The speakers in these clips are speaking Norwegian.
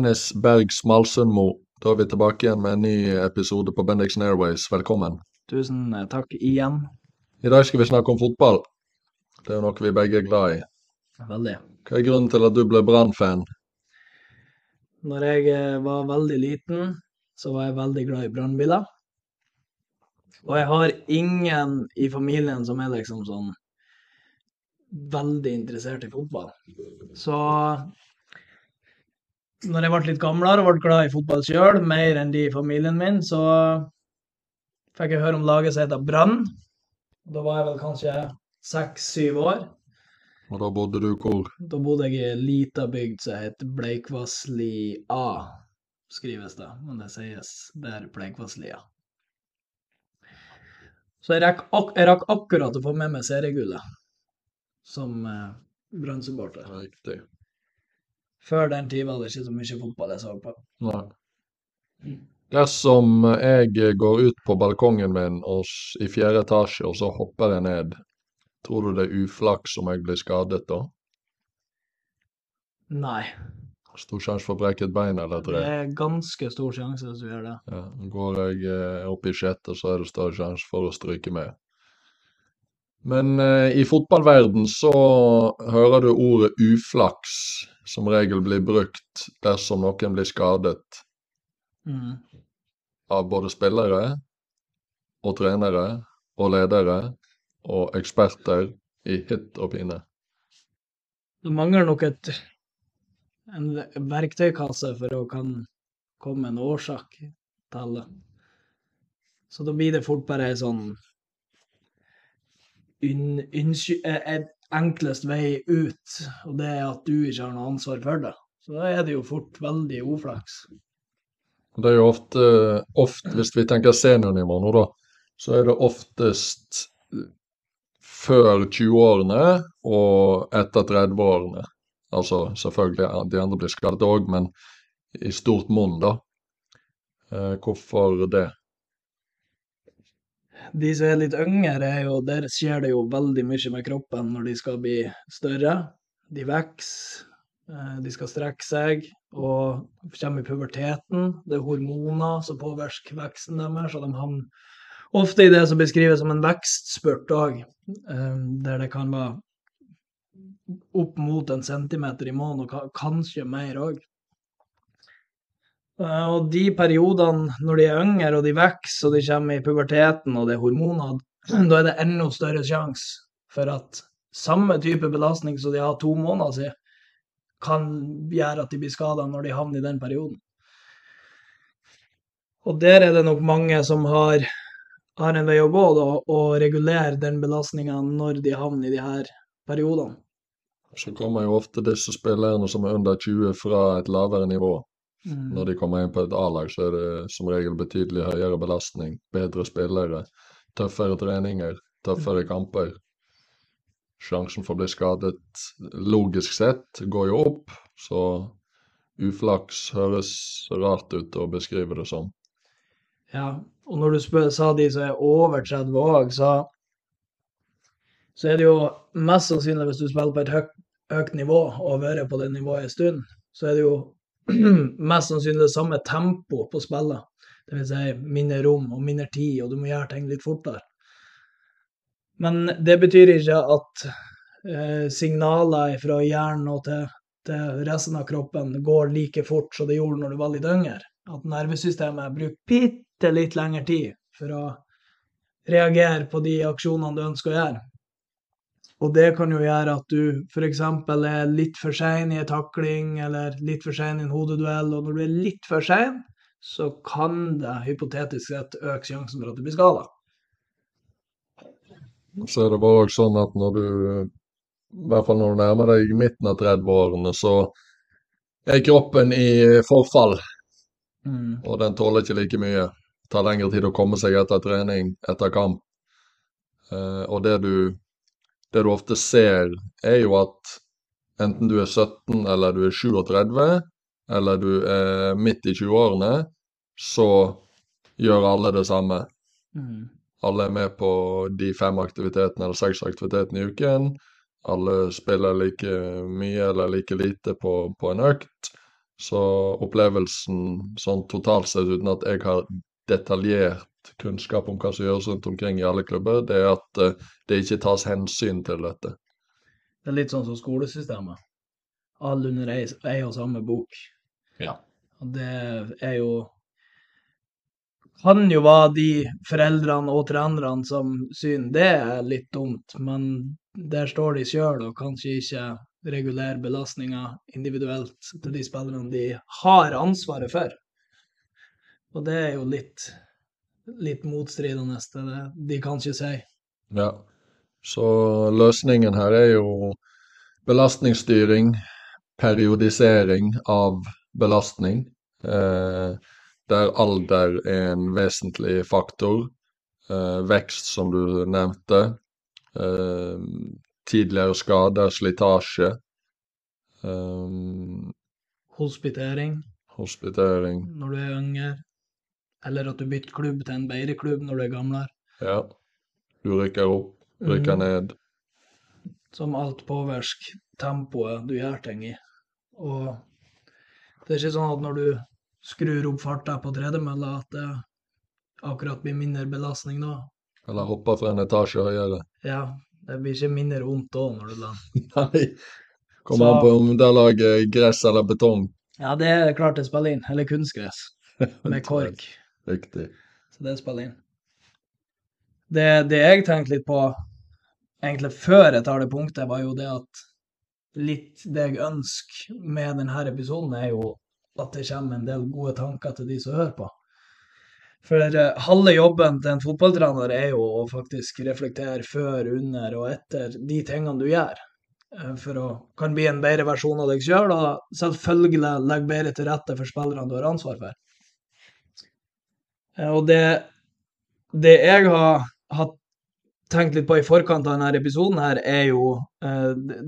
Dennis Berg Smalsundmo. Da er vi tilbake igjen med en ny episode på Bendixen Airways. Velkommen. Tusen eh, takk igjen. I dag skal vi snakke om fotball. Det er jo noe vi begge er glad i. Veldig. Hva er grunnen til at du ble Brann-fan? Når jeg eh, var veldig liten, så var jeg veldig glad i brannbiler. Og jeg har ingen i familien som er liksom sånn veldig interessert i fotball. Så når jeg ble litt gamlere og ble glad i fotball sjøl, mer enn de i familien min, så fikk jeg høre om laget som heter Brann. Da var jeg vel kanskje seks-syv år. Og da bodde du hvor? Da bodde jeg i ei lita bygd som heter Bleikvassli A, skrives det. Men det sies det er Bleikvasslia. Så jeg rakk, ak jeg rakk akkurat å få med meg seriegullet som eh. Riktig. Før den tid var det ikke så mye fotball jeg så på. Nei. Dersom jeg går ut på balkongen min og i fjerde etasje, og så hopper jeg ned, tror du det er uflaks om jeg blir skadet da? Nei. Stor sjanse for å brekke et bein eller Det er ganske stor sjanse hvis du gjør det. Ja, går jeg eh, opp i sjette, så er det større sjanse for å stryke med. Men eh, i fotballverden så hører du ordet uflaks som regel blir brukt dersom noen blir skadet Mm. av både spillere og trenere og ledere og eksperter i hit og pine. Det mangler nok et, en verktøykasse for å kan komme med en årsak til det. Så da blir det fort bare ei sånn unn- en, eh, enklest vei ut, og det er at du ikke har noe ansvar for det. Så da er det jo fort veldig uflaks. Det er jo ofte, ofte hvis vi tenker seniornivå nå, da, så er det oftest før 20-årene og etter 30-årene. Altså selvfølgelig, de andre blir skadet òg, men i stort monn, da. Eh, hvorfor det? De som er litt yngre, er jo, der skjer det jo veldig mye med kroppen når de skal bli større. De vokser, eh, de skal strekke seg og kommer i puberteten. Det er hormoner som påvirker veksten deres, og de havner ofte i det som beskrives som en vekstspurt òg, der det kan være opp mot en centimeter i måneden, og kanskje mer òg. Eh, Og de periodene når de er yngre og de vokser og de kommer i puberteten og det er hormoner, da er det enda større sjanse for at samme type belastning som de har to måneder siden, kan gjøre at de blir skada når de havner i den perioden. Og der er det nok mange som har, har en vei å gå, da, og regulere den belastninga når de havner i de her periodene. Så kommer jo ofte disse spillerne som er under 20 fra et lavere nivå. Mm. Når de kommer inn på et A-lag, så er det som regel betydelig høyere belastning, bedre spillere, tøffere treninger, tøffere kamper. Sjansen for å bli skadet logisk sett går jo opp, så uflaks høres rart ut å beskrive det som. Ja, og når du spør, sa de som er over 30 òg, så, så er det jo mest sannsynlig hvis du spiller på et høyt, høyt nivå og har vært på det nivået en stund, så er det jo mest sannsynlig det samme tempo på spillet. Vil si mindre rom og mindre tid, og du må gjøre ting litt fortere. Men det betyr ikke at eh, signaler fra hjernen og til, til resten av kroppen går like fort som det gjorde når du var litt yngre. At nervesystemet bruker bitte litt lengre tid for å reagere på de aksjonene du ønsker å gjøre. Og det kan jo gjøre at du f.eks. er litt for sein i en takling, eller litt for sein i en hodeduell. Og når du er litt for sein, så kan det hypotetisk sett øke sjansen for at du blir skada. Så er det bare også sånn at når du, i hvert fall når du nærmer deg midten av 30-årene, så er kroppen i forfall, og den tåler ikke like mye. Det tar lengre tid å komme seg etter trening, etter kamp. Eh, og det du, det du ofte ser, er jo at enten du er 17 eller du er 37, eller du er midt i 20-årene, så gjør alle det samme. Mm. Alle er med på de fem aktivitetene eller seks aktivitetene i uken. Alle spiller like mye eller like lite på, på en økt. Så opplevelsen sånn totalt sett, uten at jeg har detaljert kunnskap om hva som gjøres rundt omkring i alle klubber, det er at uh, det ikke tas hensyn til dette. Det er litt sånn som skolesystemet. Alle under ei og samme bok. Ja. Og det er jo Kan jo være de foreldrene og trenerne som syns det er litt dumt, men der står de sjøl og kanskje ikke regulere belastninga individuelt til de spillerne de har ansvaret for. Og det er jo litt, litt motstridende til det de kan ikke si. Ja, så løsningen her er jo belastningsstyring, periodisering av belastning, eh, der alder er en vesentlig faktor. Eh, vekst, som du nevnte. Eh, tidligere skader, slitasje. Um, hospitering. Hospitering. Når du er yngre. Eller at du bytter klubb til en bedre klubb når du er gamlere. Ja. Du rykker opp, rykker mm. ned. Som alt påvirker tempoet du gjør ting i. Og det er ikke sånn at når du skrur opp farta på tredemølla, at det akkurat blir mindre belastning da. Eller hopper fra en etasje høyere. Ja, det blir ikke mindre vondt da når du lander. Nei. Kommer an på om det lager gress eller betong. Ja, det er klart det spiller inn. Eller kunstgress. Med kork. Riktig. Så det spiller inn. Det, det jeg tenkte litt på egentlig før jeg tar det punktet, var jo det at litt det jeg ønsker med denne episoden, er jo at det kommer en del gode tanker til de som hører på. For uh, halve jobben til en fotballtrener er jo å faktisk reflektere før, under og etter de tingene du gjør. Uh, for å kan bli en bedre versjon av deg sjøl, og selvfølgelig legge bedre til rette for spillerne du har ansvar for. Uh, og det, det jeg har, har, tenkt litt på i forkant av denne episoden, her, er jo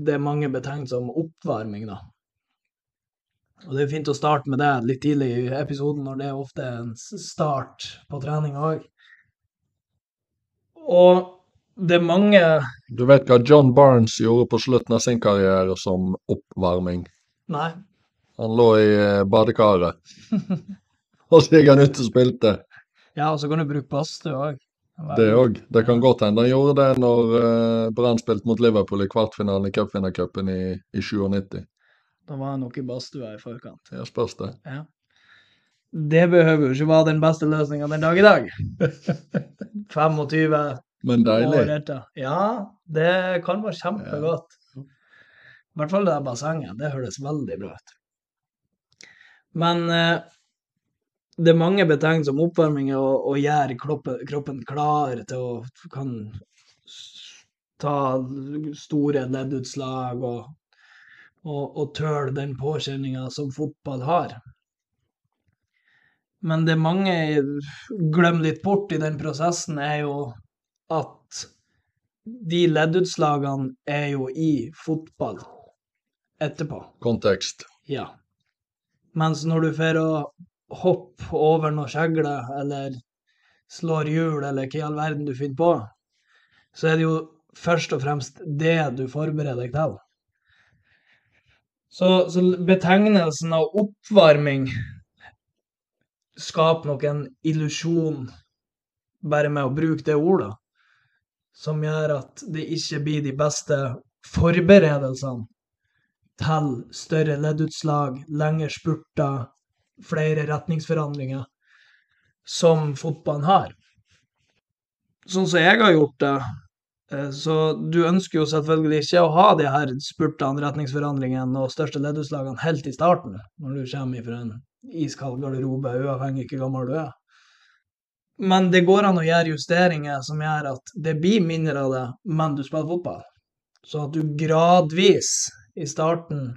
det mange betegner som oppvarming. da. Og det er fint å starte med det litt tidlig i episoden, når det er ofte en start på trening òg. Og det er mange Du vet hva John Barnes gjorde på slutten av sin karriere som oppvarming? Nei. Han lå i eh, badekaret. og så gikk han ut og spilte. Ja, og så kan du bruke badstue òg. Det òg. Det kan godt hende han gjorde det når uh, Brann spilte mot Liverpool i kvartfinalen i cupvinnercupen i, i 97. Da var han nok i badstua i forkant. Ja, spørs det. Ja. Det behøver jo ikke være den beste løsninga den dag i dag. 25 Men deilig. år etter. Ja, det kan være kjempegodt. Ja. I hvert fall det bassenget. Det høres veldig bra ut. Men eh, det er mange betegn som oppvarming å, gjøre kroppen, kroppen, klar til å kan ta store leddutslag og og, og tøle den påkjenninga som fotball har. Men det mange glemmer litt bort i den prosessen, er jo at de leddutslagene er jo i fotball etterpå. Kontekst. Ja. Mens når du får å hoppe over noe kjegle, eller slår hjul, eller hva i all verden du finner på, så er det jo først og fremst det du forbereder deg til. Så, så betegnelsen av oppvarming skaper nok en illusjon bare med å bruke det ordet, som gjør at det ikke blir de beste forberedelsene til større leddutslag, lengre spurter, flere retningsforandringer, som fotballen har. Sånn som jeg har gjort det, Eh, så du ønsker jo selvfølgelig ikke å ha de her spurtene, retningsforandringene og største leddutslagene helt i starten, når du kommer fra en iskald garderobe, uavhengig av hvor gammel du er. Men det går an å gjøre justeringer som gjør at det blir mindre av det, men du spiller fotball. Så at du gradvis i starten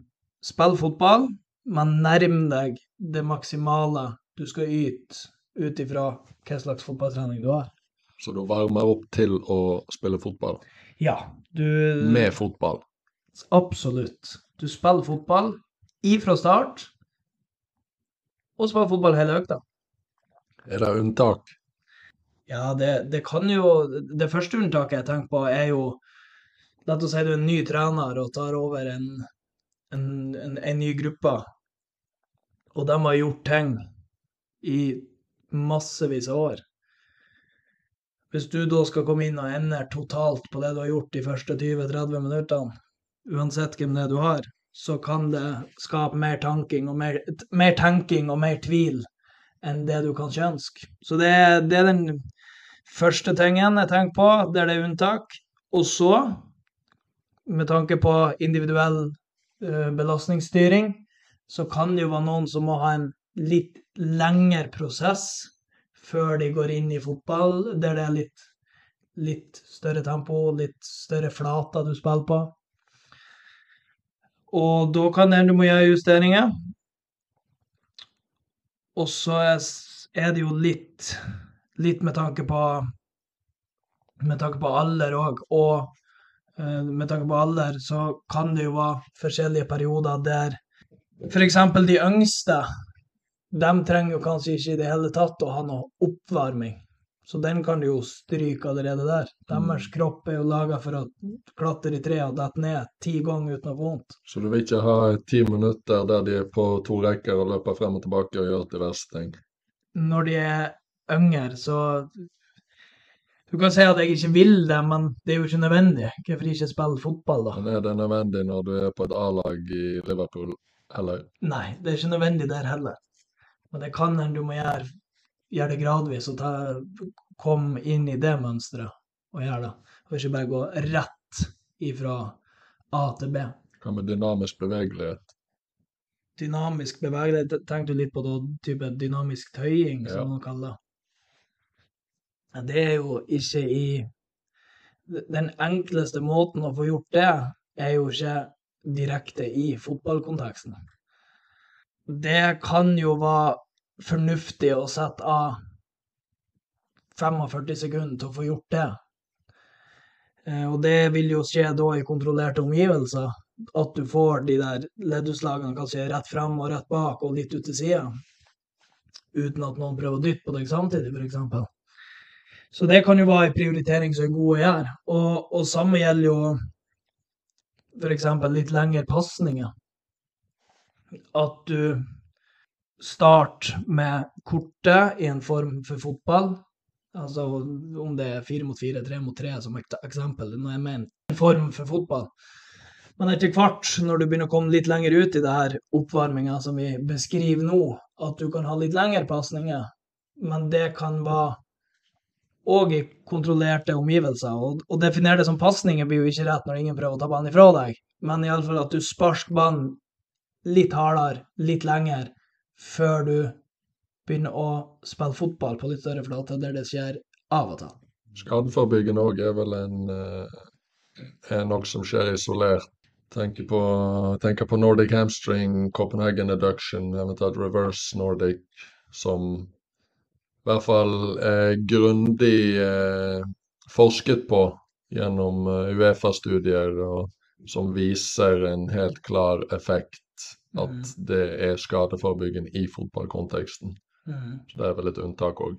spiller fotball, men nærm deg det maksimale du skal yte ut ifra hva slags fotballtrening du har. Så du varmer opp til å spille fotball? Ja. Du Med fotball? Absolutt. Du spiller fotball ifra start, og spiller fotball hele økta. Er det unntak? Ja, det, det, kan jo Det første unntaket jeg tenker på, er jo La oss si du er en ny trener og tar over en, en, en, en ny gruppe. Og de har gjort ting i massevis av år. Hvis du da skal komme inn og endre totalt på det du har gjort de første 20-30 minuttene, uansett hvem det er du har, så kan det skape mer, og mer, mer tenking og mer tvil enn det du kanskje ønsker. Så det, det er den første tingen jeg tenker på, der det er unntak. Og så, med tanke på individuell uh, belastningsstyring, så kan det jo være noen som må ha en litt lengre prosess før de går inn i fotball, der det er litt, litt større tempo, litt større flater du spiller på. Og da kan det hende du må gjøre justeringer. Og så er det jo litt, litt med tanke på med tanke på alder òg. Og uh, med tanke på alder så kan det jo være forskjellige perioder der f.eks. de yngste de trenger jo kanskje ikke i det hele tatt å ha noe oppvarming. Så den kan du jo stryke allerede der. Deres mm. kropp er jo laga for å klatre i treet og dette ned ti ganger uten å få vondt. Så du vil ikke ha ti minutter der de er på to rekker og løper frem og tilbake og gjør diverse ting? Når de er yngre, så Du kan si at jeg ikke vil det, men det er jo ikke nødvendig. Hvorfor ikke spille fotball, da? Men er det nødvendig når du er på et A-lag i Liverpool, heller? Nei, det er ikke nødvendig der heller. Men det kan hende du må gjøre gjøre det gradvis og ta, komme inn i det mønsteret og gjøre det. Og ikke bare gå rett ifra A til B. Hva med dynamisk bevegelighet? Dynamisk bevegelighet, tenkte du litt på da, type dynamisk tøying, som man kaller det? Det er jo ikke i Den enkleste måten å få gjort det, er jo ikke direkte i fotballkonteksten. Det kan jo være fornuftig å sette av 45 sekunder til å få gjort det. Eh, og det vil jo skje da i kontrollerte omgivelser. At du får de der leddutslagene kanskje rett frem og rett bak og litt ut til sida. Uten at noen prøver å dytte på deg samtidig, f.eks. Så det kan jo være en prioritering som er god å gjøre. Og, og samme gjelder jo f.eks. litt lengre pasninger. At du start med kortet i en form for fotball. Altså om det er fire mot fire, tre mot tre som eksempel. Når jeg mener en form for fotball. Men etter hvert, når du begynner å komme litt lenger ut i det her oppvarminga som vi beskriver nå, at du kan ha litt lengre pasninger, men det kan være òg i kontrollerte omgivelser. Og å definere det som pasninger blir jo ikke rett når ingen prøver å ta ballen ifra deg, men iallfall at du sparker ballen litt hardere, litt lenger, før du begynner å spille fotball på litt større flate, der det skjer av og til. Skadeforebyggende òg er vel en, eh, er noe som skjer isolert. Tenker på, tenker på Nordic hamstring, Copenhagen adduction, eventuelt reverse Nordic, som i hvert fall er grundig eh, forsket på gjennom eh, Uefa-studier, som viser en helt klar effekt at mm. det er skadeforebyggende i fotballkonteksten. Mm. Så det er vel et unntak òg.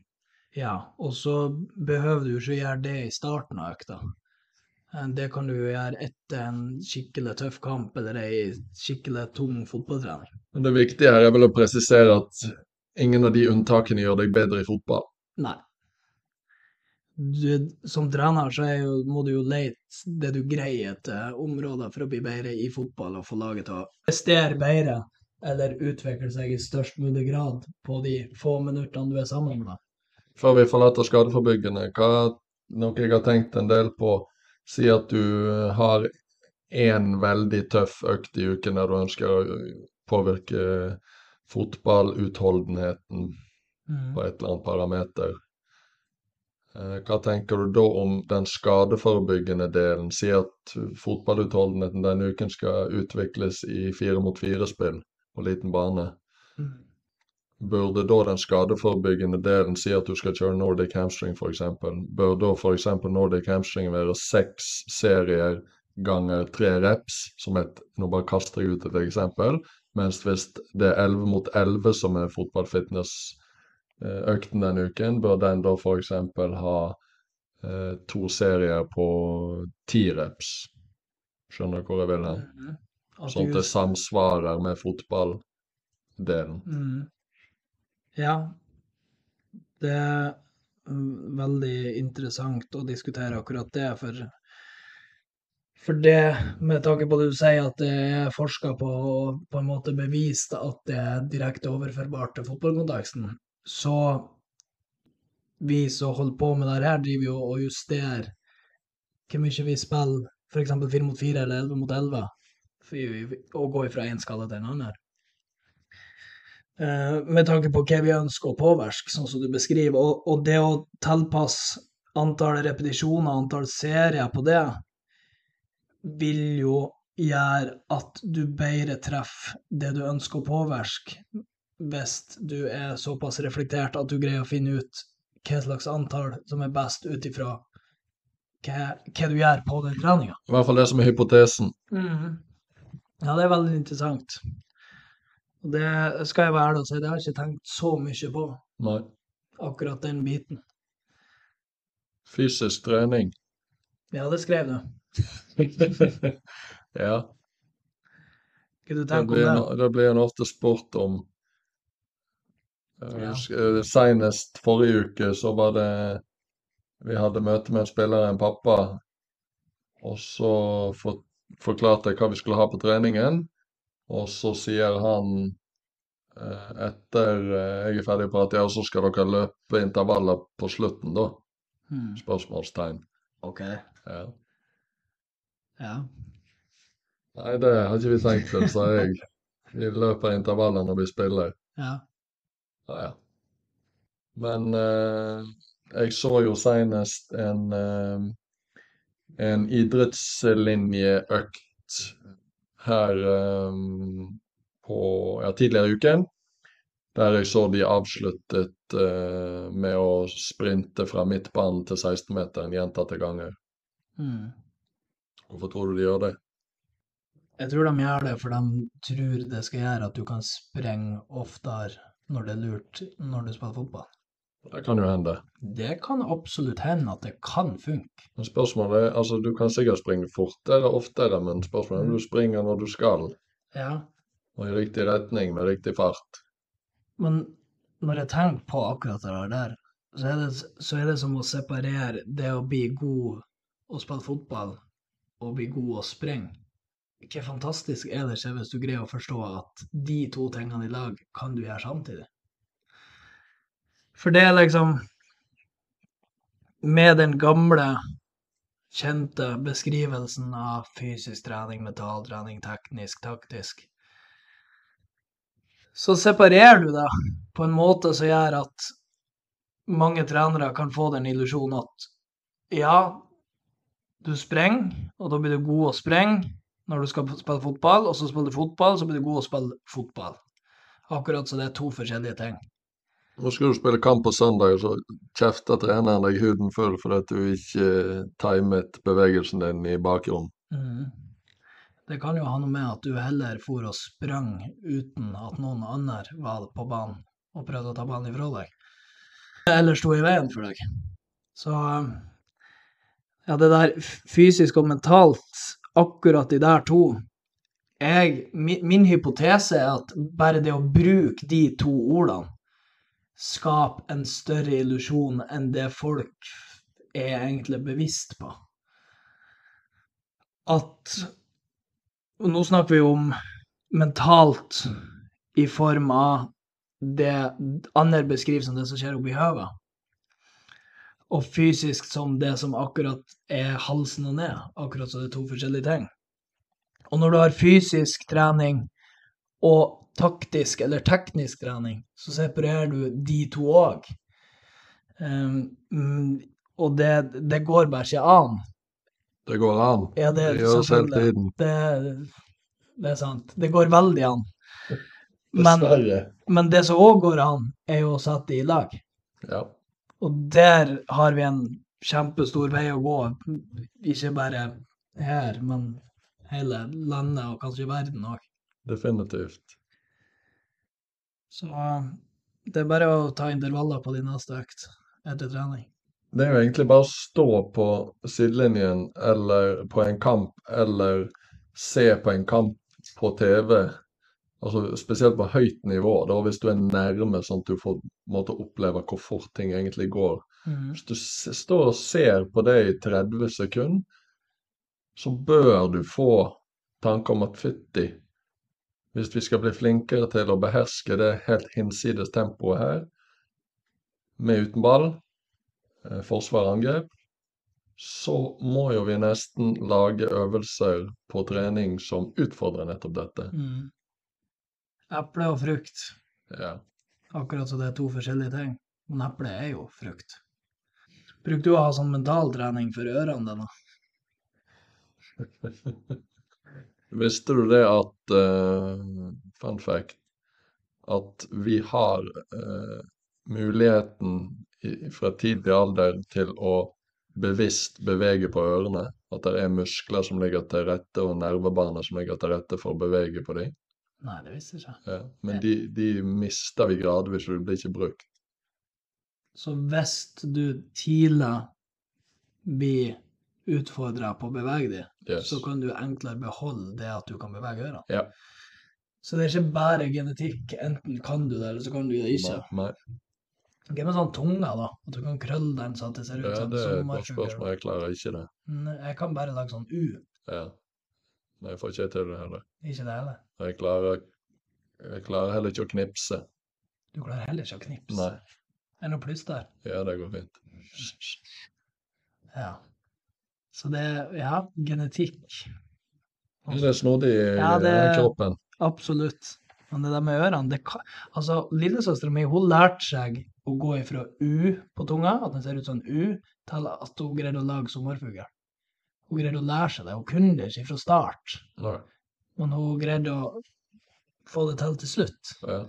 Ja, og så behøver du ikke gjøre det i starten av økta. Eh, det kan du gjøre etter en skikkelig tøff kamp eller ei skikkelig tung fotballtrening. Men det viktige her er vel å presisere at ingen av de unntakene gjør deg bedre i fotball. Nei du, som trener så jo, må du jo lete det du greier etter områder for å bli bedre i fotball og få laget til å prestere bedre eller utvikle seg i størst mulig grad på de få minuttene du er sammen med. Før vi forlater skadeforebyggende, hva noe jeg har tenkt en del på, si at du har én veldig tøff økt i uken der du ønsker å påvirke fotballutholdenheten mm. på et eller annet parameter. Eh, hva tenker du da om den skadeforebyggende delen? Si at fotballutholdenheten denne uken skal utvikles i fire mot fire-spill på liten bane. Mm. Burde da den skadeforebyggende delen si at du skal kjøre Nordic hamstring f.eks.? Bør da f.eks. Nordic hamstring være seks serier ganger tre reps, som et Nå bare kaster jeg ut et eksempel. Mens hvis det er 11 mot 11 som er fotballfitness Eh, denne uken, bør den da f.eks. ha eh, to serier på ti reps. Skjønner du hvor jeg vil hen? Mm -hmm. Sånn at det samsvarer med fotballdelen. Mm. Ja. Det er mm, veldig interessant å diskutere akkurat det, for for det, med tanke på det du sier, at det er forska på og på en måte bevist at det er direkte overførbart til fotballkonteksten, så vi som holder på med det her, driver jo og justerer hvor mye vi spiller, f.eks. 4 mot 4 eller 11 mot 11, og går fra én skala til en annen. Uh, med tanke på hva vi ønsker å påvirke, sånn som du beskriver. Og, og det å tilpasse antall repetisjoner, antall serier på det, vil jo gjøre at du bedre treffer det du ønsker å påvirke, hvis du er såpass reflektert at du greier å finne ut hva slags antall som er best ut ifra hva, hva, du gjør på den treninga. I hvert fall det som er hypotesen. Mm. Ja, det er veldig interessant. Og det skal jeg være ærlig og si, det har jeg ikke tenkt så mye på. Nei. Akkurat den biten. Fysisk trening. Ja, det skrev du. ja. Hva du tenker det om det? Det blir en ofte spurt om ja. Eh, senest forrige uke så var det Vi hadde møte med en spiller, en pappa, og så for, forklarte jeg hva vi skulle ha på treningen. Og så sier han eh, etter eh, jeg er ferdig på at ja, så skal dere løpe intervaller på slutten, da? Hmm. Spørsmålstegn. Ok. Ja. Ja. Nei, det har ikke vi tenkt til, sa jeg. Vi løper intervaller når vi spiller. Ja. Ja, ja. Men eh, jeg så jo senest en, eh, en idrettslinjeøkt her eh, på ja, tidligere i uken. Der jeg så de avsluttet eh, med å sprinte fra midtbanen til 16-meteren gjentatte ganger. Mm. Hvorfor tror du de gjør det? Jeg tror de gjør det for de tror det skal gjøre at du kan sprenge oftere når det er lurt når du spiller fotball. Det kan jo hende. Det kan absolutt hende at det kan funke. Men spørsmålet er, altså Du kan sikkert springe fortere oftere, men spørsmålet er om du springer når du skal. Ja. Og i riktig retning med riktig fart. Men når jeg tenker på akkurat det der, så er det, så er det som å separere det å bli god og spille fotball og bli god og sprenge. Hvor fantastisk er det ikke hvis du greier å forstå at de to tingene i lag kan du gjøre samtidig? For det er liksom Med den gamle, kjente beskrivelsen av fysisk trening, metalltrening, teknisk, taktisk Så separerer du det på en måte som gjør at mange trenere kan få den illusjonen at ja, du sprenger, og da blir du god å sprenge når du skal spille fotball, og så spiller du fotball, så blir du god å spille fotball. Akkurat så det er to forskjellige ting. Nå skal du spille kamp på søndag, og så kjefter treneren deg huden full fordi du ikke timet bevegelsen din i bakgrunnen. Mm. Det kan jo ha noe med at du heller for og sprang uten at noen andre var på banen og prøvde å ta ballen ifra deg. Eller sto i veien for deg. Så ja, det der fysisk og mentalt, akkurat de der to jeg, min, min, hypotese er at bare det å bruke de to ordene skaper en større illusjon enn det folk er egentlig bevisst på. At Og nå snakker vi om mentalt i form av det andre beskriver som det som skjer oppi hodet og fysisk som det som akkurat er halsen og ned. Akkurat som det er to forskjellige ting. Og når du har fysisk trening og taktisk eller teknisk trening, så separerer du de to òg. Um, ehm, og det, det, går bare ikke an. Det går an. Ja, det, det gjøres hele tiden. Det, det, er sant. Det går veldig an. Men, men det som òg går an, er jo å sette det i lag. Ja. Og der har vi en kjempestor vei å gå. Ikke bare her, men hele landet og kanskje verden òg. Definitivt. Så det er bare å ta intervaller på din neste økt etter trening. Det er jo egentlig bare å stå på sidelinjen eller på en kamp, eller se på en kamp på TV Altså spesielt på høyt nivå, da hvis du er nærme sånn at du får måte, oppleve hvor fort ting egentlig går. Mm. Hvis du står og ser på det i 30 sekunder, så bør du få tanke om at fytti, hvis vi skal bli flinkere til å beherske det helt hinsides tempoet her, med uten ball, eh, forsvar angrep, så må jo vi nesten lage øvelser på trening som utfordrer nettopp dette. Mm. Eple og frukt. Ja. Akkurat som det er to forskjellige ting. Men eple er jo frukt. Bruker du å ha sånn mentaltrening for ørene dine? Visste du det at uh, Fun fact at vi har uh, muligheten i, fra tidlig alder til å bevisst bevege på ørene? At det er muskler som ligger til rette, og nervebaner som ligger til rette for å bevege på dem? Nei, det visste jeg ikke. Ja. Men de, de mister vi gradvis, og de blir ikke brukt. Så hvis du tidlig blir utfordra på å bevege dem, Yes. så kan du enklere beholde det at du kan bevege ørene. Ja. Så det er ikke bare genetikk. Enten kan du det, eller så kan du det ikke. Nei, Hva med sånn tunga, da? At du kan krølle den sånn at det ser ut ja, som det er et godt spørsmål. Jeg klarer ikke det. Jeg kan bare lage sånn U. Ja. Nei, jeg får ikke til det heller. Ikke det heller. Jeg klarer, jeg klarer heller ikke å knipse. Du klarer heller ikke å knipse. Nei. Er det noe pluss der? Ja, det går fint. Ja. Så det Ja, genetikk. Det er snodig i Ja, det- kroppen. Absolutt. Men det der med ørene det kan, Altså, lillesøstera mi hun lærte seg å gå ifra U på tunga, at den ser ut som en U, til at hun greide å lage sommerfugl. Hun greide å lære seg det. Hun kunne det ikke fra start, Nei. men hun greide å få det til til slutt. Ja.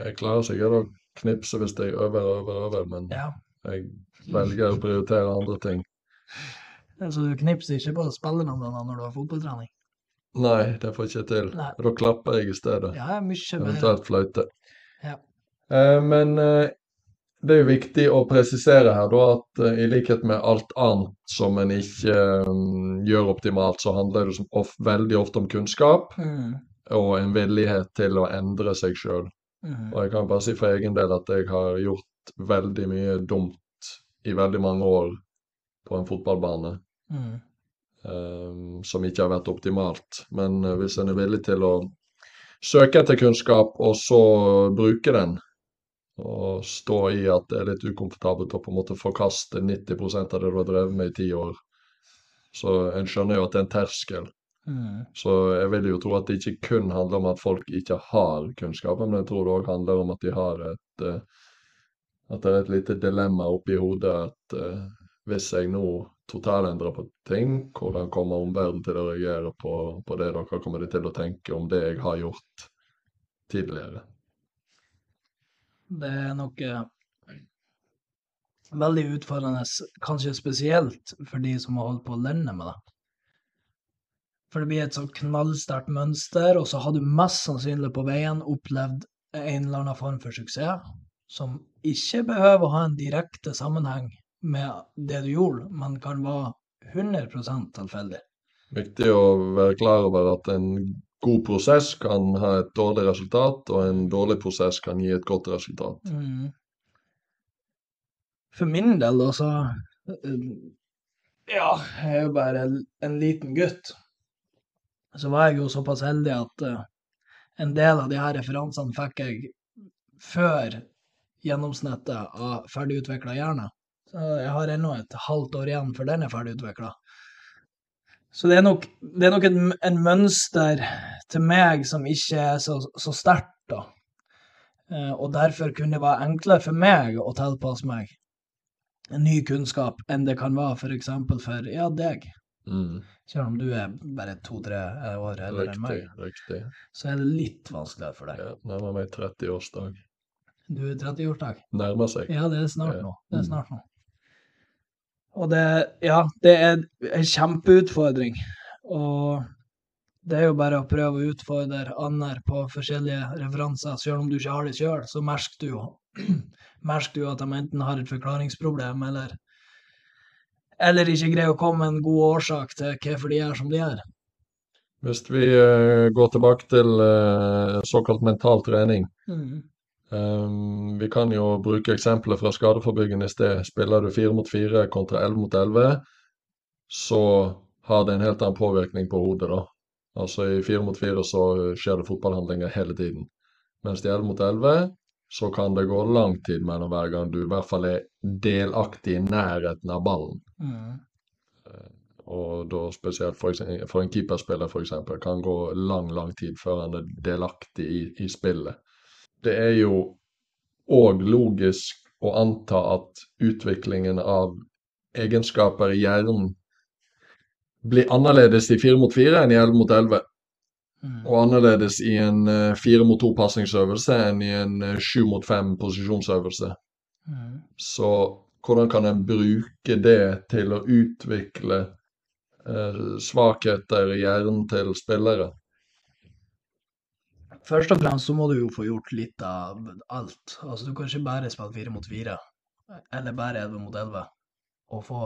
Jeg klarer sikkert å knipse hvis jeg øver og øver øver, men Ja. jeg velger å prioritere andre ting. Så du knipser ikke på spillernavnene når du har fotballtrening? Nei, det får jeg ikke til. Nei. Da klapper jeg i stedet. Ja, mye bedre. Eventuelt fløyte. Ja. Eh, men eh, det er jo viktig å presisere her da at uh, i likhet med alt annet som en ikke uh, gjør optimalt, så handler det som of veldig ofte om kunnskap Mm. og en villighet til å endre seg sjøl. Mm. Og jeg kan bare si for egen del at jeg har gjort veldig mye dumt i veldig mange år på en fotballbane. Mm. eh, som ikke har vært optimalt. Men eh, hvis en er villig til å søke etter kunnskap, og så bruke den, og stå i at det er litt ukomfortabelt å på en måte forkaste 90% av det du har drevet med i ti år, så en skjønner jo at det er en terskel. Mm. Så jeg vil jo tro at det ikke kun handler om at folk ikke har kunnskapen, men jeg tror det òg handler om at de har et eh, At det er et lite dilemma oppi hodet at eh, hvis jeg nå totalendrer på ting, hvordan kommer omverdenen til å reagere på, på det? dere kommer til å tenke om det jeg har gjort tidligere? Det er nok eh, veldig utfordrende, kanskje spesielt for de som har holdt på å lønne med det. For det blir et sånn knallsterkt mønster, og så har du mest sannsynlig på veien opplevd en eller annen form for suksess, som ikke behøver å ha en direkte sammenheng med det du gjorde, men kan være 100% tilfeldig. Viktig å være klar over at en god prosess kan ha et dårlig resultat, og en dårlig prosess kan gi et godt resultat. Mm. For min del, da, så eh, Ja, jeg er jo bare en, en liten gutt. Så var jeg jo såpass heldig at eh, en del av de her referansene fikk jeg før gjennomsnittet av ferdigutvikla hjerne. Så jeg har ennå et halvt år igjen før den er ferdigutvikla. Så det er nok, det er nok en, en mønster til meg som ikke er så, så sterkt, da. Eh, Og derfor kunne det være enklere for meg å tilpasse meg en ny kunnskap enn det kan være f.eks. for for ja, deg. Mm, Selv om du er bare to-tre år eldre enn meg, riktig. så er det litt vanskeligere for deg. Ja, nærmer meg 30-årsdag. Du er 30-årsdag. Nærmer seg. Ja, det er snart Ja. nå. Det er Mm. snart nå. Og det, ja, det er en kjempeutfordring. Og det er jo bare å prøve å utfordre andre på forskjellige referanser. Selv om du ikke har det sjøl, så merker du jo merker du at de enten har et forklaringsproblem, eller eller ikke greier å komme med en god årsak til hvorfor de gjør som de gjør. Hvis vi uh, går tilbake til uh, såkalt mental trening. Mm. Um, vi kan jo bruke eksempelet fra skadeforebyggende i sted. Spiller du fire mot fire kontra elleve mot elleve, så har det en helt annen påvirkning på hodet, da. Altså i fire mot fire så skjer det fotballhandlinger hele tiden. Mens i elleve mot elleve så kan det gå lang tid mellom hver gang du i hvert fall er delaktig i nærheten av ballen. Mm. Eh, og da spesielt for, for en keeperspiller f.eks. kan gå lang, lang tid før han er delaktig i, i spillet. Det er jo òg logisk å anta at utviklingen av egenskaper i hjernen blir annerledes i fire mot fire enn i elleve mot elleve. Mm. Og annerledes i en uh, fire mot to pasningsøvelse enn i en uh, sju mot fem posisjonsøvelse. Mm. Så hvordan kan en bruke det til å utvikle eh, svakheter i hjernen til spillere? Først og fremst så må du jo få gjort litt av alt. Altså Du kan ikke bare spille fire mot fire, eller bare elleve mot elleve, og få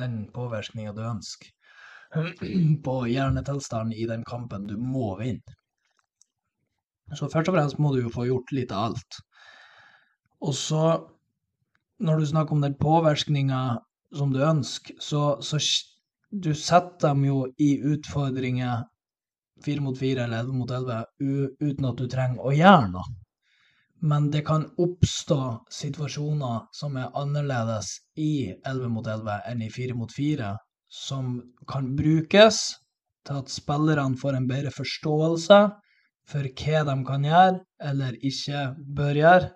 den påvirkninga du ønsker på hjernetilstanden i den kampen du må vinne. Så først og fremst må du jo få gjort litt av alt. Og så, når du snakker om den påvirkninga som du ønsker, så, så du setter dem jo i utfordringer fire mot fire eller elleve mot elleve uten at du trenger å gjøre noe. Men det kan oppstå situasjoner som er annerledes i elleve mot elleve enn i fire mot fire, som kan brukes til at spillerne får en bedre forståelse for hva de kan gjøre eller ikke bør gjøre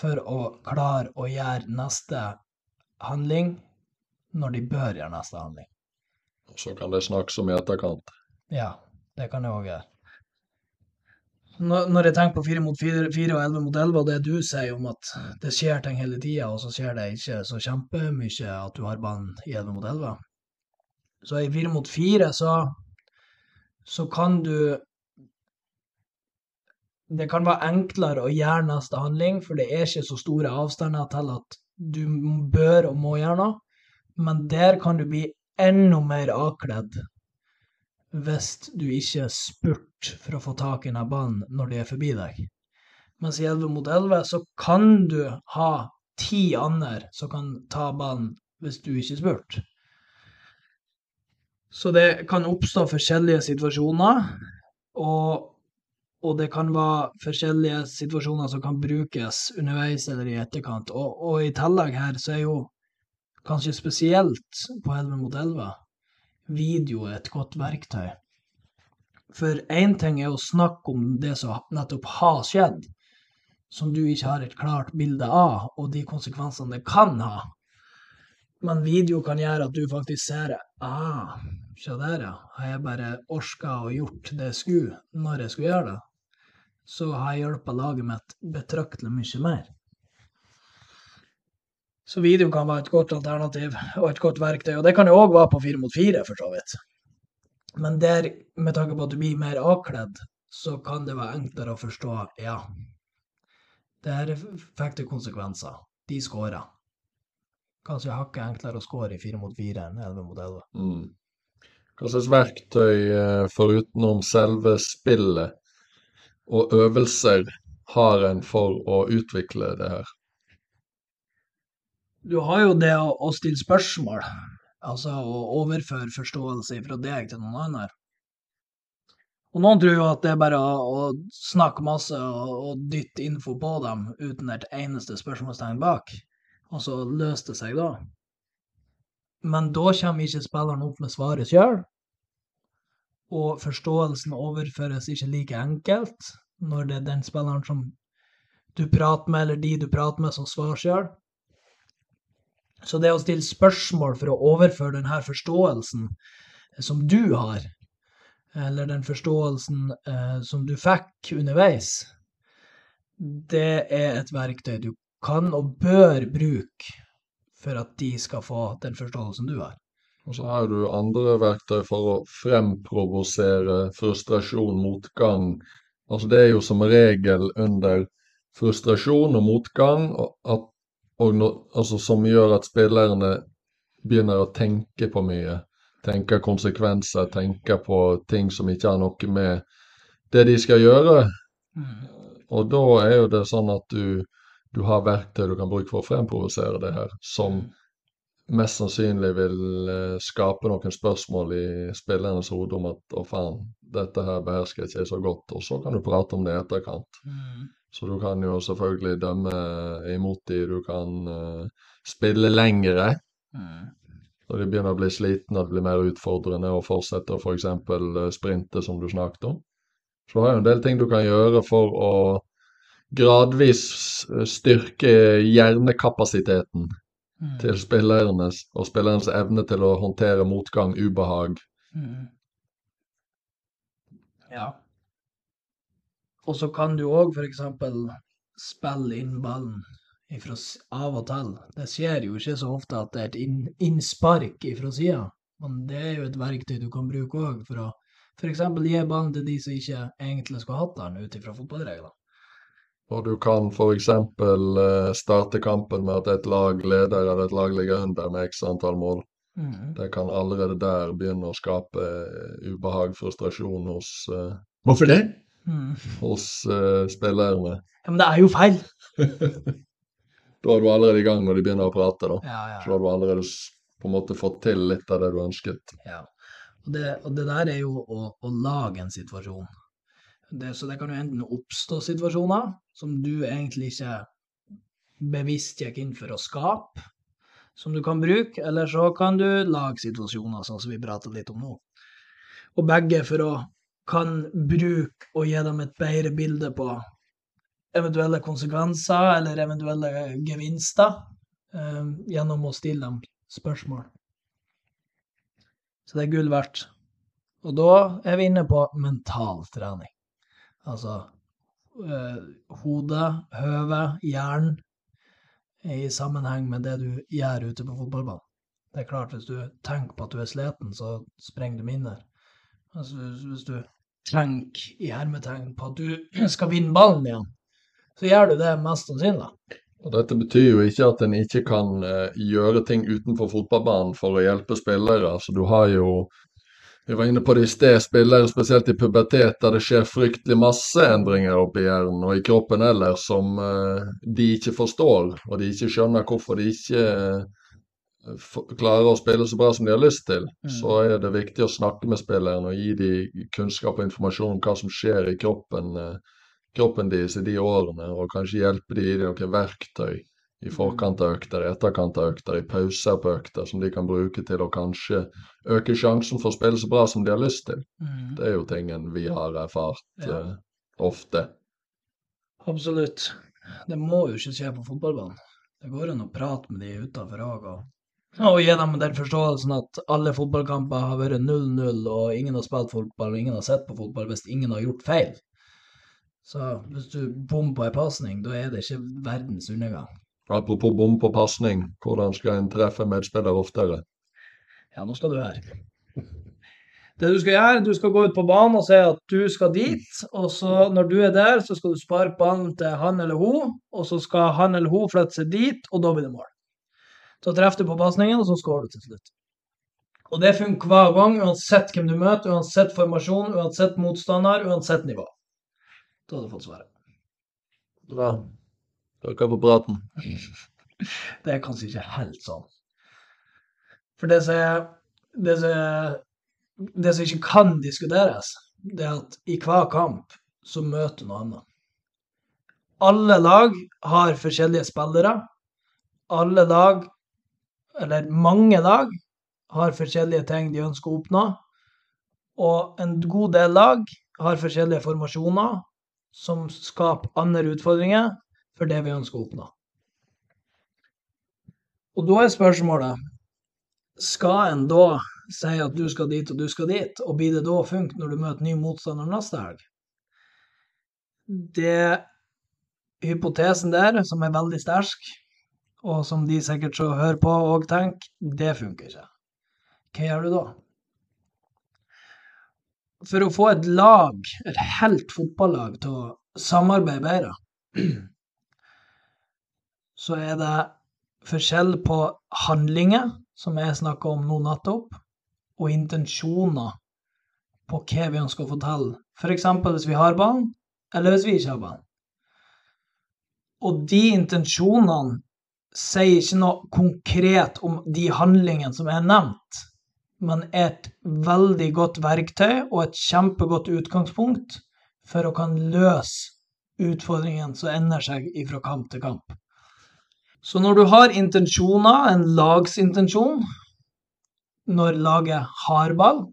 for å klare å gjøre neste handling når de bør gjøre neste handling. Og så kan det snakkes om i etterkant. Ja, det kan det òg gjøre. Når jeg tenker på fire mot fire, fire og elleve mot elleve, og det du sier om at det skjer ting hele tida, og så skjer det ikke så kjempemye at du har banen i elleve mot elleve, så i fire mot fire så, så kan du Det kan være enklere å gjøre neste handling, for det er ikke så store avstander til at du bør og må gjøre noe. Men der kan du bli enda mer avkledd hvis du ikke spurter for å få tak i denne ballen når de er forbi deg. Mens i 11 mot 11 så kan du ha ti andre som kan ta ballen hvis du ikke spurter. Så det kan oppstå forskjellige situasjoner, og, og, det kan være forskjellige situasjoner som kan brukes underveis eller i etterkant. Og, og i tillegg her så er jo kanskje spesielt på 11 mot 11 video et godt verktøy. For én ting er å snakke om det som nettopp har skjedd, som du ikke har et klart bilde av, og de konsekvensene det kan ha. Men video kan gjøre at du faktisk ser det. Ah, se der, ja. Har jeg bare orska og gjort det jeg skulle, når jeg skulle gjøre det, så har jeg hjulpet laget mitt betraktelig mye mer. Så video kan være et godt alternativ og et godt verktøy. Og det kan jo òg være på fire mot fire, for så vidt. Men der, med tanke på at du blir mer avkledd, så kan det være enklere å forstå ja, det her fikk det konsekvenser. De skåra kanskje hakket enklere å score i fire mot fire enn elleve mot elleve. Mm. Hva slags verktøy, eh, forutenom selve spillet og øvelser, har en for å utvikle det her? Du har jo det å, å stille spørsmål, altså å overføre forståelse fra deg til noen andre. Og noen tror jo at det er bare å, å snakke masse og, og dytte info på dem uten et eneste spørsmålstegn bak og så løste det seg da. Men da kommer ikke spilleren opp med svaret sjøl, og forståelsen overføres ikke like enkelt når det er den spilleren som du prater med, eller de du prater med, som svarer sjøl. Så det å stille spørsmål for å overføre denne forståelsen som du har, eller den forståelsen eh, som du fikk underveis, det er et verktøy du kan og bør bruke for at de skal få den forståelsen du har. Og så har du andre verktøy for å fremprovosere frustrasjon, motgang. Altså det er jo som regel under frustrasjon og motgang at, no, altså som gjør at spillerne begynner å tenke på mye. Tenke konsekvenser, tenke på ting som ikke har noe med det de skal gjøre. Mm. Og da er jo det sånn at du, du har verktøy du kan bruke for å fremprovosere det her, som mm. mest sannsynlig vil eh, skape noen spørsmål i spillernes hode om at å faen, dette her behersker jeg ikke så godt, og så kan du prate om det i etterkant. Mm. Så du kan jo selvfølgelig dømme imot de, du kan uh, spille lengre. Mm. Når de begynner å bli slitne, det blir mer utfordrende å fortsette å f.eks. For uh, sprinte, som du snakket om. Så du har jo en del ting du kan gjøre for å gradvis eh, styrke hjernekapasiteten mm. til spillernes, og spillernes evne til å håndtere motgang, ubehag. Mm. Ja. Og så kan du òg f.eks. spille inn ballen ifra, av og til. Det skjer jo ikke så ofte at det er et inn, innspark ifra sida, men det er jo et verktøy du kan bruke òg for å f.eks. gi ballen til de som ikke egentlig skulle hatt den ut ifra fotballreglene. Og du kan f.eks. Eh, starte kampen med at et lag leder eller et lag ligger under med x antall mål. Mm. Det kan allerede der begynne å skape eh, ubehag, frustrasjon hos uh, Hvorfor det? Mm. hos uh, spillerne. Ja, Men det er jo feil! da er du allerede i gang når de begynner å prate, da. Ja, ja. Så har du allerede på en måte fått til litt av det du ønsket. Ja, og det, og det der er jo å, å lage en situasjon. Det, så det kan jo enten oppstå situasjoner som du egentlig ikke bevisst gikk inn for å skape, som du kan bruke, eller så kan du lage situasjoner, sånn som vi prater litt om nå. Og begge for å kan bruke og gi dem et bedre bilde på eventuelle konsekvenser eller eventuelle gevinster eh, gjennom å stille dem spørsmål. Så det er gull verdt. Og da er vi inne på mental trening. Altså eh, hodet, høvet, hjernen i sammenheng med det du gjør ute på fotballbanen. Det er klart, hvis du tenker på at du er sliten, så sprenger du minner. Altså, hvis du tenk i hermetegn på at du skal vinne ballen igjen, så gjør du det mest sannsynlig. Og Dette betyr jo ikke at en ikke kan uh, gjøre ting utenfor fotballbanen for å hjelpe spillere. Altså, du har jo vi var inne på det i sted, spillere spesielt i pubertet der det skjer fryktelig masse endringer oppi hjernen og i kroppen ellers som uh, de ikke forstår, og de ikke skjønner hvorfor de ikke uh, klarer å spille så bra som de har lyst til, mm. så er det viktig å snakke med spillerne og gi dem kunnskap og informasjon om hva som skjer i kroppen, eh, kroppen deres i de årene, og kanskje hjelpe dem i noen verktøy i forkant av økter, i etterkant av økter, i pauser på økter, som de kan bruke til å kanskje øke sjansen for å spille så bra som de har lyst til. Mm. Det er jo tingen vi har erfart ja. uh, ofte. Absolutt. Det må jo ikke skje på fotballbanen. Det går an å prate med de utafor òg, og og gi dem den forståelsen at alle fotballkamper har vært 0-0, og ingen har spilt fotball, og ingen har sett på fotball hvis ingen har gjort feil. Så hvis du bommer på ei pasning, da er det ikke verdens undergang. Apropos bom på pasning, hvordan skal en treffe medspiller oftere? Ja, nå skal du her. Det du skal gjøre, du skal gå ut på banen og si at du skal dit, og så når du er der, så skal du sparke ballen til han eller hun, og så skal han eller hun flytte seg dit, og da blir det mål. Så treffer du på pasningen, og så skårer du til slutt. Og det funker hver gang, uansett hvem du møter, uansett formasjon, uansett motstander, uansett nivå. Da har du fått svaret. Bra. Takk for praten. det er kanskje ikke helt sånn. For det som, det, som, det som ikke kan diskuteres, det er at i hver kamp så møter du noe annet. Alle lag har forskjellige spillere. Alle lag eller mange lag, har forskjellige ting de ønsker å oppnå. Og en god del lag har forskjellige formasjoner som skaper andre utfordringer for det vi ønsker å oppnå. Og da er spørsmålet skal en da si at du skal dit og du skal dit, og blir det da funkt når du møter ny motstander neste helg? Det hypotesen der, som er veldig sterk, og som de sikkert så hører på og tenker, det funker ikke. Hva gjør du da? For å få et lag, et helt fotballag, til å samarbeide bedre, så er det forskjell på handlinger, som jeg snakka om nå nettopp, og intensjoner på hva vi ønsker å fortelle. F.eks. For hvis vi har ballen, eller hvis vi ikke har ballen. Og de intensjonene sier ikke noe konkret om de handlingene som er nevnt, men er et veldig godt verktøy og et kjempegodt utgangspunkt for å kan løse utfordringene som ender seg fra kamp til kamp. Så når du har intensjoner, en lagsintensjon, når laget har ball,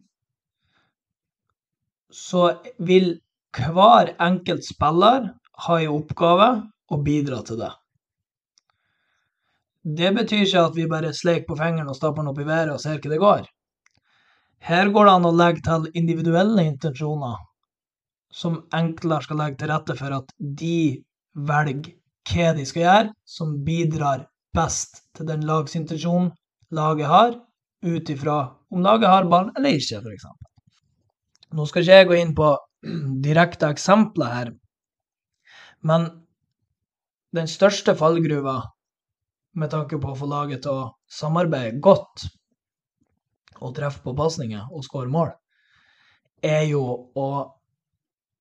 så vil hver enkelt spiller ha i oppgave å bidra til det. Det betyr ikke at vi bare sleiker på fingeren og stapper den opp i været og ser hva det går. Her går det an å legge til individuelle intensjoner, som enklere skal legge til rette for at de velger hva de skal gjøre, som bidrar best til den lagsintensjonen laget har, ut ifra om laget har ballen eller ikke, f.eks. Nå skal ikke jeg gå inn på direkte eksempler her, men den største fallgruva med tanke på å få laget til å samarbeide godt og treffe på pasninger og skåre mål, er jo å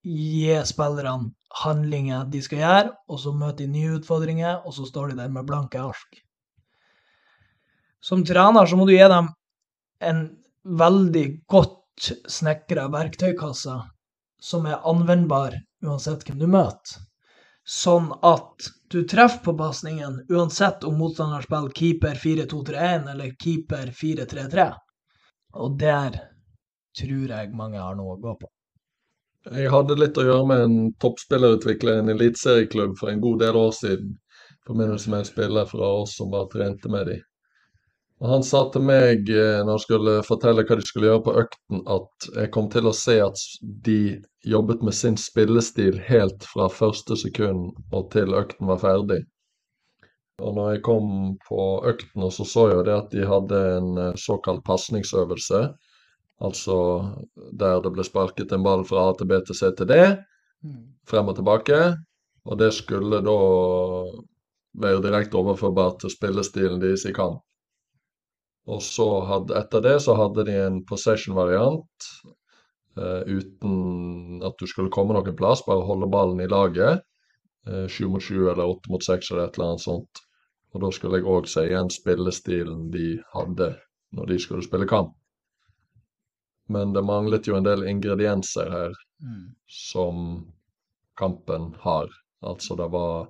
gi spillerne handlinger de skal gjøre, og så møter de nye utfordringer, og så står de der med blanke ark. Som trener så må du gi dem en veldig godt snekra verktøykasse som er anvendbar uansett hvem du møter. Sånn at du treffer på pasningen uansett om motstanderen spiller keeper 4-2-3-1 eller keeper 4-3-3. Og der tror jeg mange har noe å gå på. Jeg hadde litt å gjøre med en toppspillerutvikler i en eliteserieklubb for en god del år siden. I forbindelse med en spiller fra oss som bare trente med dem. Han sa til meg eh, når han skulle fortelle hva de skulle gjøre på økten, at jeg kom til å se at de jobbet med sin spillestil helt fra første sekund og til økten var ferdig. Og når jeg kom på økten, så så jeg det at de hadde en eh, såkalt pasningsøvelse Altså der det ble sparket en ball fra A til B til C til D, mm. frem og tilbake. Og det skulle da være direkte overførbart til spillestilen deres i kamp. Og så hadde, etter det så hadde de en possession-variant uh, uten at du skulle komme noen plass, bare holde ballen i laget. Uh, sju mot sju eller åtte mot seks eller et eller annet sånt. Og da skulle jeg òg se igjen spillestilen de hadde når de skulle spille kamp. Men det manglet jo en del ingredienser her mm. som kampen har. Altså det var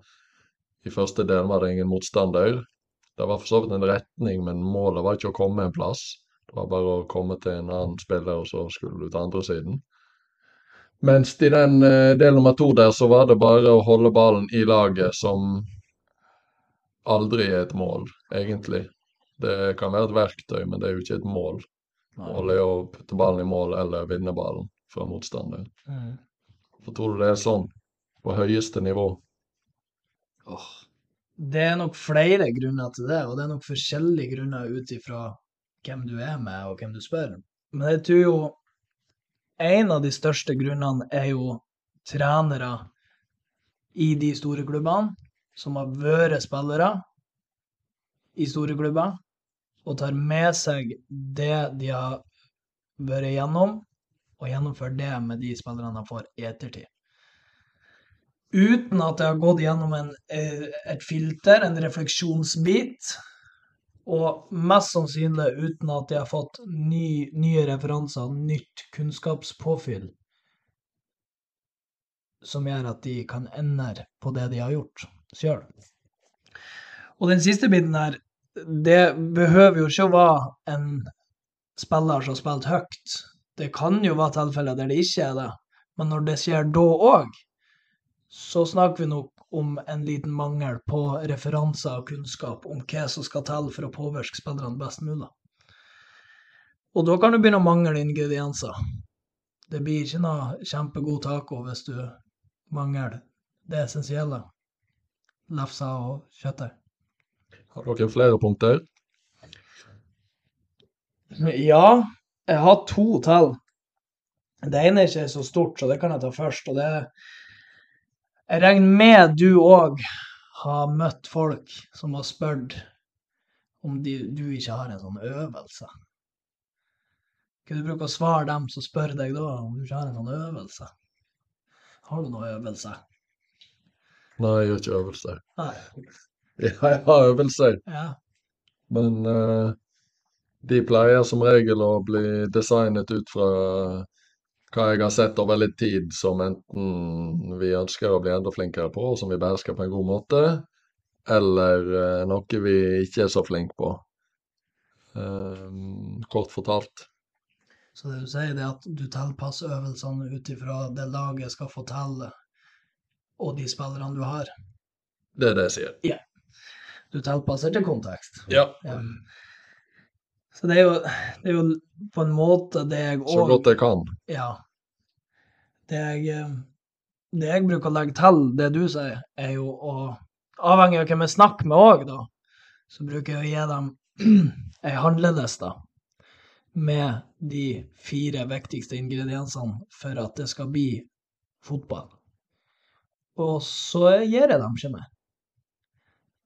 I første delen var det ingen motstander. Det var for så vidt en retning, men målet var ikke å komme en plass. Det var bare å komme til en annen spiller, og så skulle du til andre siden. Mens i den uh, del nummer to der, så var det bare å holde ballen i laget, som aldri er et mål, egentlig. Det kan være et verktøy, men det er jo ikke et mål. Holde å putte ballen i mål eller vinne ballen fra motstander. Mm. For tror du det er sånn på høyeste nivå? Oh. Det er nok flere grunner til det, og det er nok forskjellige grunner ut ifra hvem du er med, og hvem du spør. Men jeg tror jo en av de største grunnene er jo trenere i de store klubbene, som har vært spillere i store klubber, og tar med seg det de har vært igjennom, og gjennomfører det med de spillerne de får i ettertid. Uten at det har gått gjennom en, eh, et filter, en refleksjonsbit, og mest sannsynlig uten at de har fått ny, nye referanser, nytt kunnskapspåfyll, som gjør at de kan endre på det de har gjort sjøl. Og den siste biten her det behøver jo ikke å være en spiller som har spilt høyt. Det kan jo være tilfeller der det ikke er det, men når det skjer da òg, så snakker vi nok om en liten mangel på referanser og kunnskap om hva som skal til for å påvirke spillerne best mulig. Og da kan du begynne å mangle ingredienser. Det blir ikke noe kjempegod taco hvis du mangler det essensielle. Lefsa og kjøttdeig. Har dere flere punkter? Ja, jeg har to til. Det ene er ikke så stort, så det kan jeg ta først. og det Jeg regner med du òg har møtt folk som har spurt om de, du ikke har en sånn øvelse. Hva du bruker å svare dem som spør deg da, om du ikke har en sånn øvelse? Har du noen øvelse? Nei, jeg gjør ikke øvelser. Nei. Ja, jeg har øvelser, Ja. men uh, de pleier som regel å bli designet ut fra hva jeg har sett over litt tid, som enten vi ønsker å bli enda flinkere på, og som vi behersker på en god måte, eller eh, noe vi ikke er så flinke på. Eh, kort fortalt. Så det du sier, er at du tilpasser øvelsene ut ifra det laget skal få til, og de spillerne du har. Det er det jeg sier. Du tilpasser til kontekst. Ja. Ja. Så det er, jo, det er jo på en måte det jeg Så godt jeg kan. Ja. Det jeg, eh, det jeg bruker å legge til det du sier, er jo å Avhengig av hvem jeg snakker med òg, da, så bruker jeg å gi dem ei handleliste med de fire viktigste ingrediensene for at det skal bli fotball. Og så gir jeg dem ikke mer.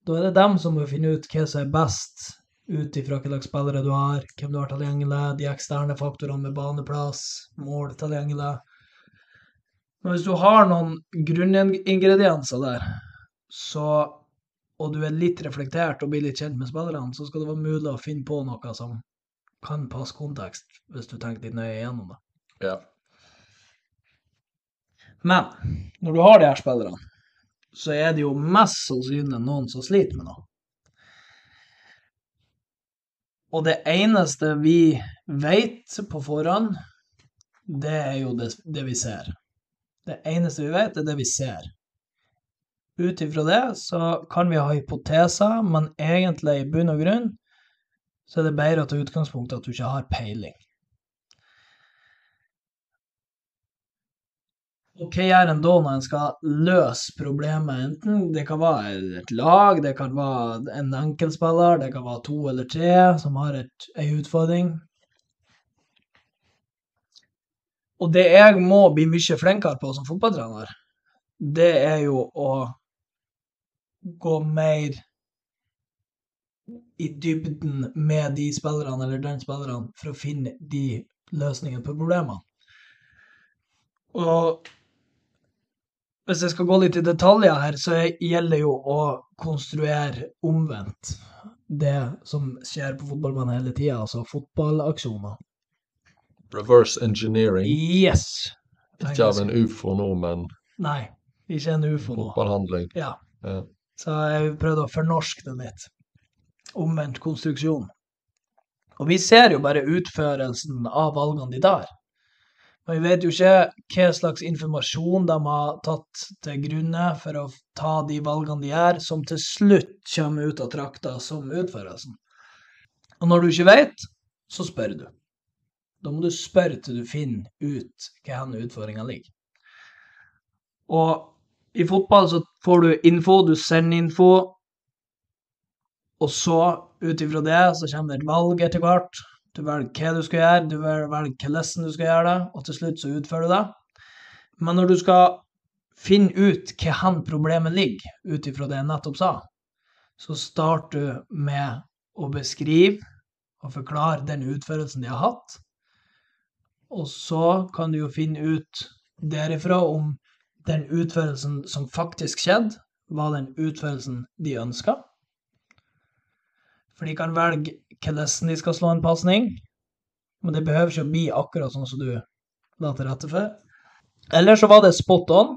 Da er det dem som må finne ut hva som er best ut ifra hva slags spillere du har, hvem du har tilgjengelig, de eksterne faktorene med baneplass, mål tilgjengelig. Men hvis du har noen grunningredienser der, så, og du er litt reflektert og blir litt kjent med spillerne, så skal det være mulig å finne på noe som kan passe kontekst, hvis du tenker litt nøye igjennom det. Ja. Men når du har de her spillerne, så er det jo mest sannsynlig noen som sliter med noe. Og det eneste vi vet på forhånd, det er jo det, det vi ser. Det eneste vi vet, er det vi ser. Ut ifra det så kan vi ha hypoteser, men egentlig i bunn og grunn så er det bedre å ta utgangspunkt i at du ikke har peiling. Hva gjør en da når en skal løse problemet? Enten det kan være et lag, det kan være en enkeltspiller, det kan være to eller tre som har et, ei utfordring. Og det jeg må bli mye flinkere på som fotballtrener, det er jo å gå mer i dybden med de spillerne eller den spillerne for å finne de løsningene på problemene. Og hvis jeg skal gå litt i detaljer her, så gjelder jo å konstruere omvendt det som skjer på fotballbanen hele tida, altså fotballaksjoner. Reverse engineering. Yes! Ikke av en ufo nå, men Nei, ikke en ufo nå. fotballhandling. Ja. Ja. Så jeg prøvde å fornorske det litt. Omvendt konstruksjon. Og vi ser jo bare utførelsen av valgene de tar. Men vi vet jo ikke hva slags informasjon de har tatt til grunne for å ta de valgene de gjør, som til slutt kommer ut av trakta som utførelsen. Og når du ikke vet, så spør du. Da må du spørre til du finner ut hva denne utfordringa ligger. Og i fotball så får du info, du sender info, og så, ut ifra det, så kommer det et valg etter hvert. Du velger hva du skal gjøre, du velger hvordan du skal gjøre det, og til slutt så utfører du det. Men når du skal finne ut hva hen problemet ligger, ut ifra det jeg nettopp sa, så starter du med å beskrive og forklare den utførelsen de har hatt. Og så kan du jo finne ut derifra om den utførelsen som faktisk skjedde, var den utførelsen de ønska. For de kan velge hvordan de skal slå en pasning, men det behøver ikke å bli akkurat sånn som du la til rette for. Eller så var det spot on,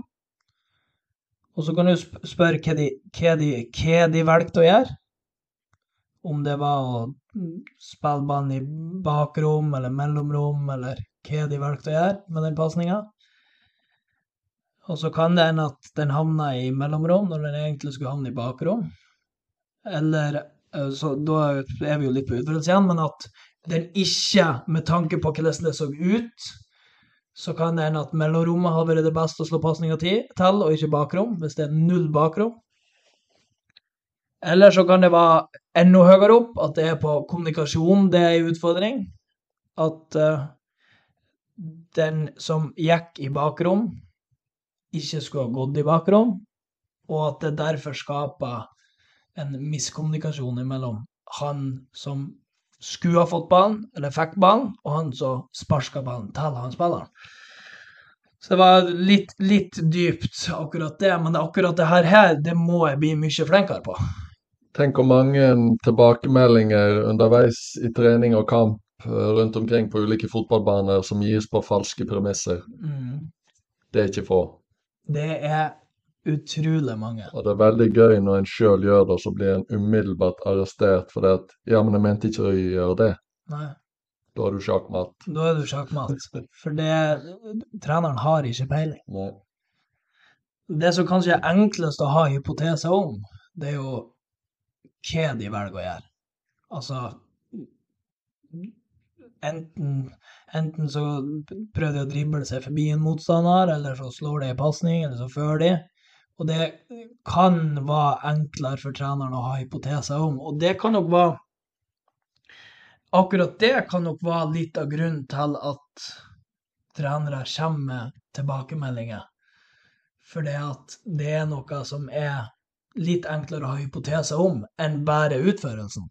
og så kan du spørre hva de, hva, de, hva de valgte å gjøre. Om det var å spille ballen i bakrom eller mellomrom, eller hva de valgte å gjøre med den pasninga. Og så kan det hende at den havna i mellomrom når den egentlig skulle havne i bakrom. Eller Så da er vi jo litt på utbredelse igjen, men at den ikke, med tanke på hvordan det så ut, så kan det hende at mellomrommet har vært det beste å slå pasninga til, og ikke bakrom, hvis det er null bakrom. Eller så kan det være enda høyere opp, at det er på kommunikasjon det er en utfordring. At uh, den som gikk i bakrom, ikke skulle ha gått i bakrom, og at det derfor skaper en miskommunikasjon mellom han som skulle ha fått ballen, eller fikk ballen, og han som sparka ballen til han spilleren. Så det var litt, litt dypt, akkurat det. Men akkurat det her, det må jeg bli mye flinkere på. Tenk hvor mange tilbakemeldinger underveis i trening og kamp eh, rundt omkring på ulike fotballbaner som gis på falske premisser. Mm. Det er ikke få. Det er utrolig mange. Og det er veldig gøy når en sjøl gjør det, og så blir en umiddelbart arrestert fordi at Ja, men jeg mente ikke å gjøre det. Nei. Da er du sjakkmatt. Da er du sjakkmatt. For det treneren har ikke peiling. Nei. Det som kanskje er enklest å ha hypoteser om, det er jo hva de velger å gjøre. Altså enten, enten så prøver de å drible seg forbi en motstander, eller så slår de en pasning, eller så fører de. Og det kan være enklere for treneren å ha hypoteser om. Og det kan nok være Akkurat det kan nok være litt av grunnen til at trenere kommer med tilbakemeldinger. For det det er noe som er litt enklere å ha hypoteser om enn bare utførelsen.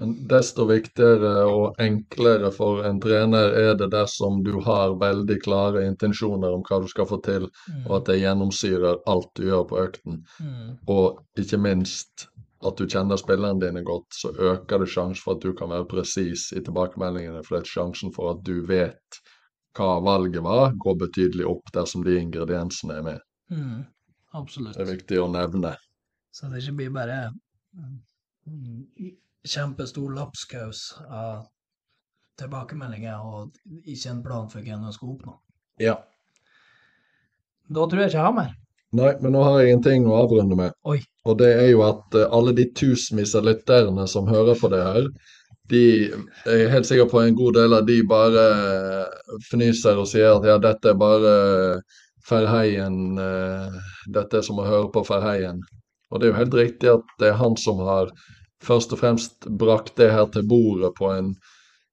Men desto viktigere og enklere for en trener er det dersom du har veldig klare intensjoner om hva du skal få til, mm. og at det gjennomsyrer alt du gjør på økten. Mm. Og ikke minst at du kjenner spillerne dine godt, så øker det sjansen for at du kan være presis i tilbakemeldingene. For det er sjansen for at du vet hva valget var, går betydelig opp dersom de ingrediensene er med. Mm. Absolutt. Det er viktig å nevne. Så det ikke blir bare mm, kjempestor lapskaus av tilbakemeldinger og ikke en plan for hva en skal oppnå. Ja. Da tror jeg ikke jeg har mer. Nei, men nå har jeg en ting å avrunde med. Oi. Og det er jo at uh, alle de tusenvis av lytterne som hører på det her, de jeg er helt sikker på en god del av de bare uh, fnyser og sier at ja, dette er bare Ferheien uh, Dette er som å høre på Ferheien. Og det er jo helt riktig at det er han som har først og fremst brakt det her til bordet på en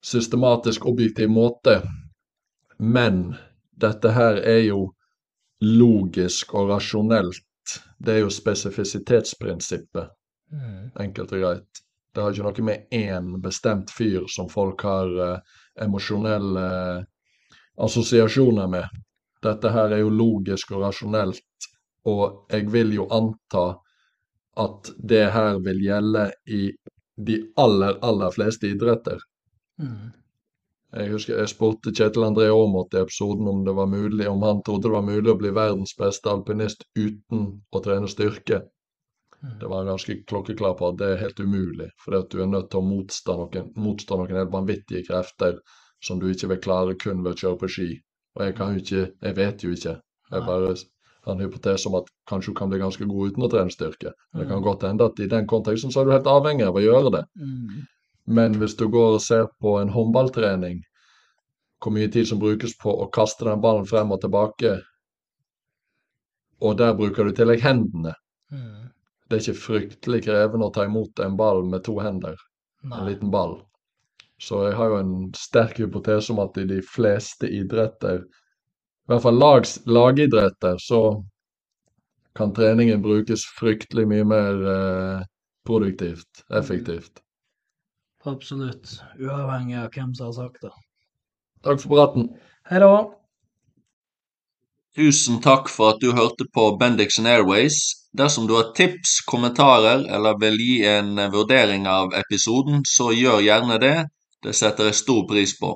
systematisk, objektiv måte. Men dette her er jo logisk og rasjonelt. Det er jo spesificitetsprinsippet, mm. enkelt og greit. Det har ikke noe med én bestemt fyr som folk har eh, emosjonelle uh, assosiasjoner med. Dette her er jo logisk og rasjonelt, og jeg vil jo anta at det her vil gjelde i de aller, aller fleste idretter. Mm. Jeg husker jeg spurte Kjetil André Aamodt i episoden om det var mulig, om han trodde det var mulig å bli verdens beste alpinist uten å trene styrke. Mm. Det var ganske klokkeklar på at det er helt umulig, fordi at du er nødt til å motstå noen, motstå noen helt vanvittige krefter som du ikke vil klare kun ved å kjøre på ski. Og jeg kan jo ikke, jeg vet jo ikke. Jeg bare en hypotese om at kanskje hun kan bli ganske god uten å trene styrke. Det kan mm. godt hende at i den konteksten så er du helt avhengig av å gjøre det. Mm. Men hvis du går og ser på en håndballtrening, hvor mye tid som brukes på å kaste den ballen frem og tilbake, og der bruker du i tillegg hendene mm. Det er ikke fryktelig krevende å ta imot en ball med to hender. Nei. En liten ball. Så jeg har jo en sterk hypotese om at i de fleste idretter i hvert fall lags, lagidretter, så kan treningen brukes fryktelig mye mer eh, produktivt, effektivt. Absolutt. Uavhengig av hvem som har sagt det. Takk for praten. Hei da. Tusen takk for at du hørte på Bendixen Airways. Dersom du har tips, kommentarer eller vil gi en vurdering av episoden, så gjør gjerne det. Det setter jeg stor pris på.